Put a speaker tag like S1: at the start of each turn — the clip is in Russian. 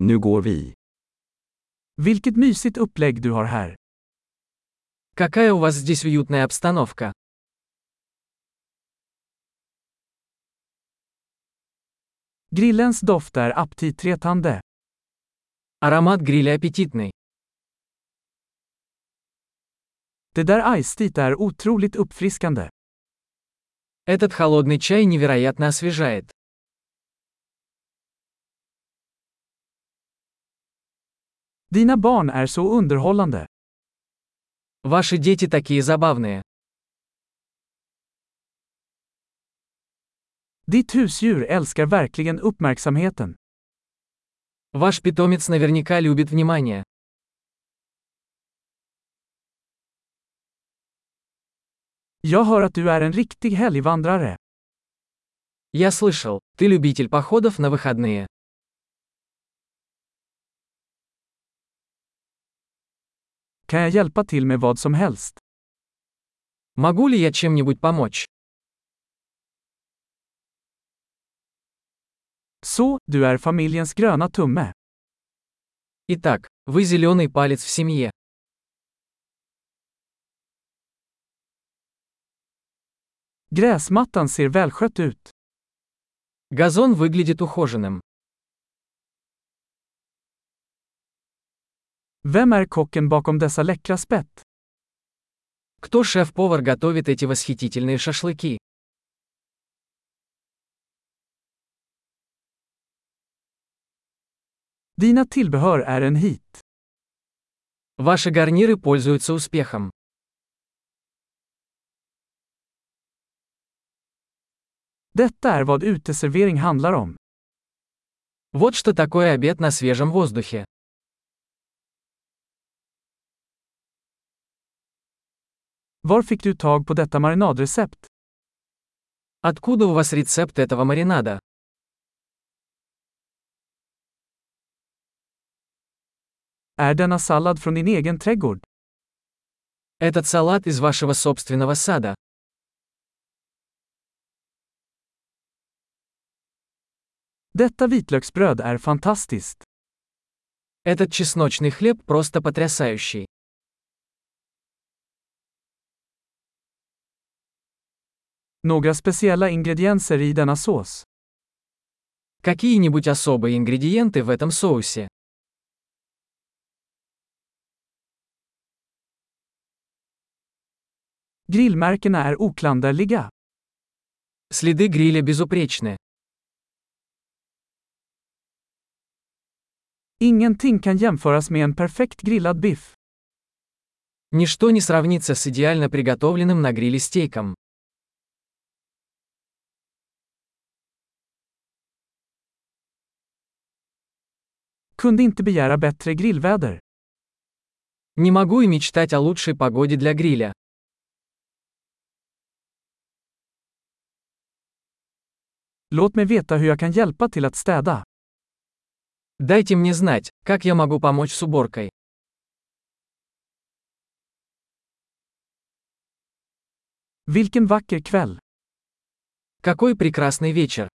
S1: Nu går vi.
S2: Vilket mysigt upplägg du har här.
S3: Какая у вас здесь уютная обстановка.
S2: Grillens doft är aptitretande.
S3: Аромат гриля аппетитный.
S2: Det där iced är otroligt uppfriskande.
S3: Этот холодный чай невероятно освежает.
S2: Dina barn är så underhållande.
S3: Ваши дети такие забавные.
S2: Ditt husdjur älskar verkligen uppmärksamheten.
S3: Ваш питомец наверняка любит внимание.
S2: Jag hör att du är en riktig helgvandrare.
S3: Я слышал, ты любитель походов на выходные.
S2: Kan jag hjälpa till med vad som helst?
S3: Могу ли я чем-нибудь помочь?
S2: Så, du är familjens gröna tumme.
S3: Итак, вы зеленый палец в семье.
S2: Gräsmattan ser välskött ut.
S3: Газон выглядит ухоженным.
S2: Vem är kocken bakom dessa läckra spett?
S3: Кто шеф-повар готовит эти восхитительные шашлыки?
S2: Dina tillbehör är en hit.
S3: Ваши гарниры пользуются успехом.
S2: Detta är vad uteservering handlar om.
S3: Вот что такое обед на свежем воздухе.
S2: Var fick du tag på detta marinadrecept?
S3: Откуда у вас рецепт этого маринада?
S2: Är denna sallad från din egen trädgård?
S3: Этот салат из вашего собственного сада.
S2: Detta vitlöksbröd är fantastiskt.
S3: Этот чесночный хлеб просто потрясающий.
S2: Några speciella ingredienser i denna sås?
S3: Какие-нибудь особые ингредиенты в этом соусе?
S2: Grillmärkena är oklanderliga.
S3: Следы гриля безупречны.
S2: Ingenting kan jämföras med en perfekt grillad biff.
S3: Ничто не сравнится с идеально приготовленным на гриле стейком.
S2: Kunde inte begära bättre grillväder.
S3: Не могу и мечтать о лучшей погоде для гриля.
S2: Låt mig veta hur jag kan hjälpa till att städa.
S3: Дайте мне знать, как я могу помочь с уборкой.
S2: Vilken vacker kväll!
S3: Какой прекрасный вечер!